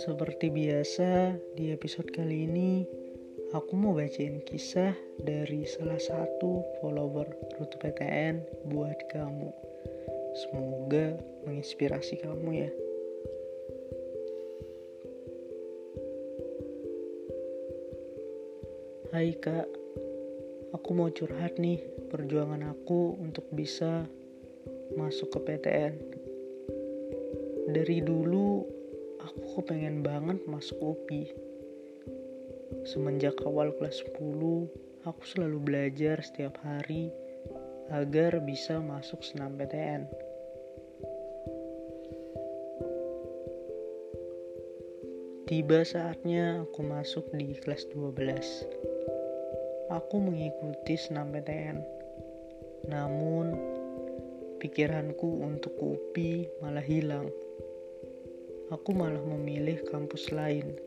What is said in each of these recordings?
Seperti biasa, di episode kali ini aku mau bacain kisah dari salah satu follower Rute PTN buat kamu. Semoga menginspirasi kamu ya. Hai kak, aku mau curhat nih perjuangan aku untuk bisa masuk ke PTN. Dari dulu aku kepengen banget masuk UPI. Semenjak awal kelas 10, aku selalu belajar setiap hari agar bisa masuk senam PTN. Tiba saatnya aku masuk di kelas 12. Aku mengikuti senam PTN. Namun, pikiranku untuk UPI malah hilang aku malah memilih kampus lain.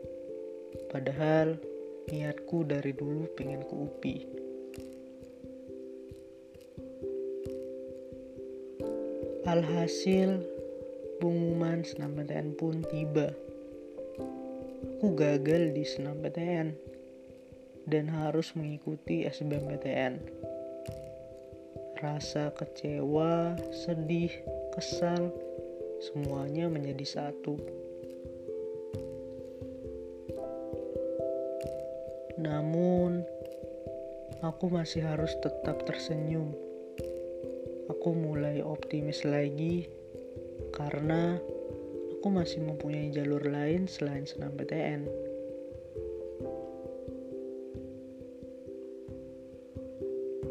Padahal niatku dari dulu pengen ke UPI. Alhasil, pengumuman senam PTN pun tiba. Aku gagal di senam PTN dan harus mengikuti SBMPTN. Rasa kecewa, sedih, kesal, semuanya menjadi satu. Namun, aku masih harus tetap tersenyum. Aku mulai optimis lagi karena aku masih mempunyai jalur lain selain senam PTN.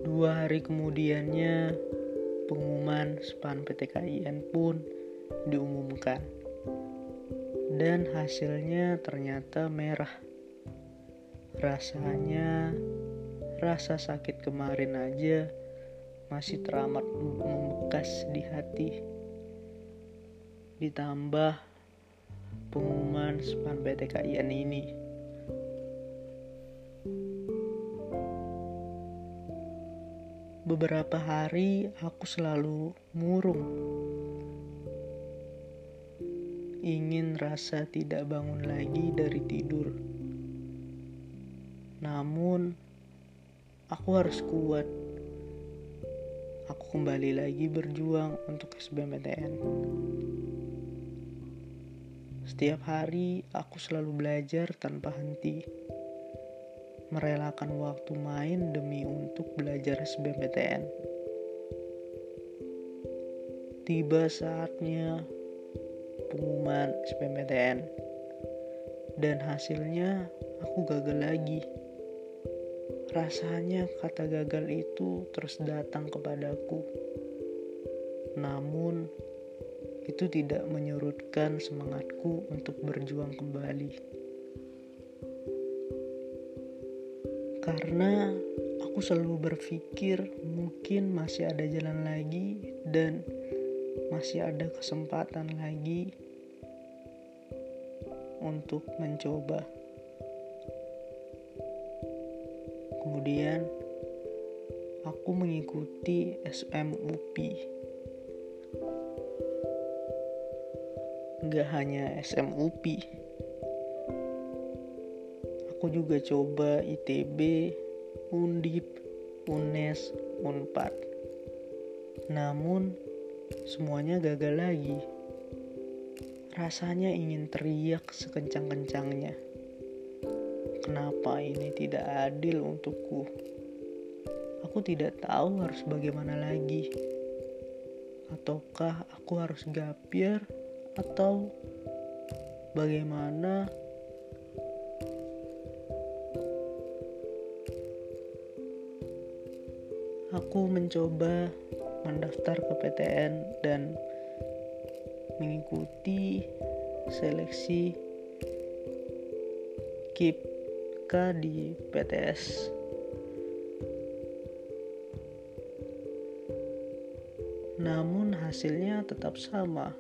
Dua hari kemudiannya, pengumuman SPAN PTKIN pun diumumkan. Dan hasilnya ternyata merah. Rasanya rasa sakit kemarin aja masih teramat membekas di hati. Ditambah pengumuman span PTKIN ini. Beberapa hari aku selalu murung ingin rasa tidak bangun lagi dari tidur. Namun, aku harus kuat. Aku kembali lagi berjuang untuk SBMPTN. Setiap hari, aku selalu belajar tanpa henti. Merelakan waktu main demi untuk belajar SBMPTN. Tiba saatnya pengumuman SBMPTN dan hasilnya aku gagal lagi. Rasanya kata gagal itu terus datang kepadaku. Namun itu tidak menyurutkan semangatku untuk berjuang kembali. Karena aku selalu berpikir mungkin masih ada jalan lagi dan masih ada kesempatan lagi untuk mencoba. Kemudian aku mengikuti SMUP. Gak hanya SMUP. Aku juga coba ITB, Undip, UNES, UNPAD. Namun semuanya gagal lagi. Rasanya ingin teriak sekencang-kencangnya. Kenapa ini tidak adil untukku? Aku tidak tahu harus bagaimana lagi. Ataukah aku harus gapir atau bagaimana aku mencoba mendaftar ke PTN dan mengikuti seleksi KIP K di PTS. Namun hasilnya tetap sama.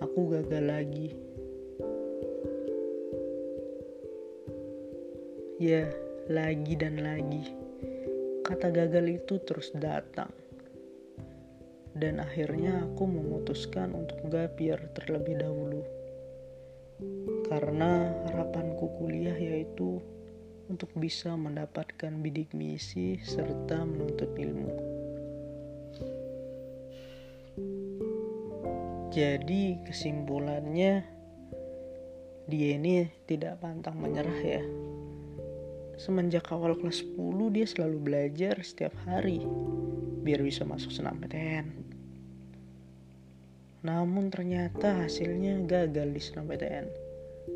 Aku gagal lagi. Ya, lagi dan lagi. Kata gagal itu terus datang dan akhirnya aku memutuskan untuk gapir terlebih dahulu. karena harapanku kuliah yaitu untuk bisa mendapatkan bidik misi serta menuntut ilmu. Jadi kesimpulannya dia ini tidak pantang menyerah ya. Semenjak awal kelas 10 dia selalu belajar setiap hari biar bisa masuk senam PTN. Namun ternyata hasilnya gagal di senam PTN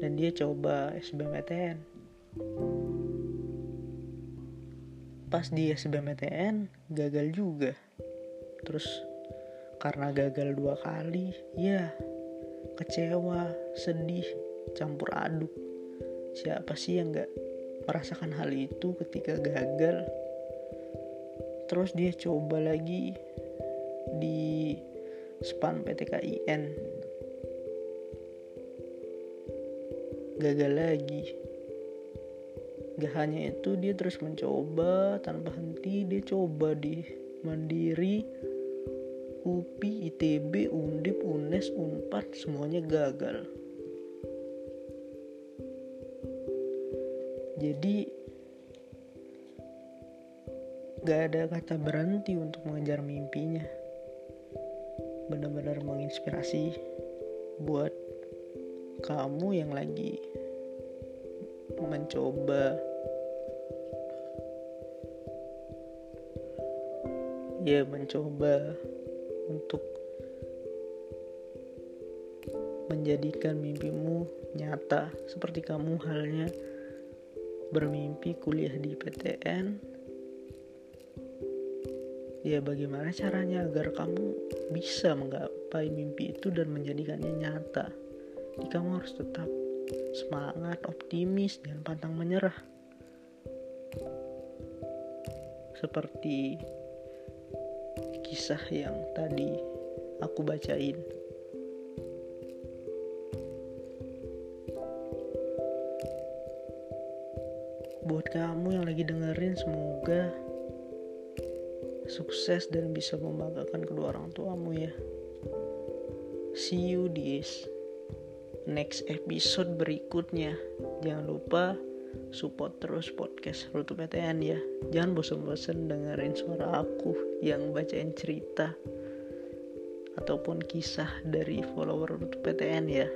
dan dia coba SBMPTN. Pas di SBMPTN gagal juga. Terus karena gagal dua kali, ya kecewa, sedih, campur aduk. Siapa sih yang gak merasakan hal itu ketika gagal? Terus dia coba lagi di span PTKIN. Gagal lagi. Gak hanya itu dia terus mencoba tanpa henti dia coba di mandiri UPI, ITB, Undip, UNES, UNPAD semuanya gagal. Jadi gak ada kata berhenti untuk mengejar mimpinya. Benar-benar menginspirasi buat kamu yang lagi mencoba ya mencoba untuk menjadikan mimpimu nyata. Seperti kamu halnya bermimpi kuliah di PTN ya bagaimana caranya agar kamu bisa menggapai mimpi itu dan menjadikannya nyata jadi kamu harus tetap semangat optimis dan pantang menyerah seperti kisah yang tadi aku bacain. Buat kamu yang lagi dengerin semoga sukses dan bisa membanggakan kedua orang tuamu ya. See you di next episode berikutnya. Jangan lupa support terus podcast Rutu PTN ya jangan bosan-bosan dengerin suara aku yang bacain cerita ataupun kisah dari follower Rutu PTN ya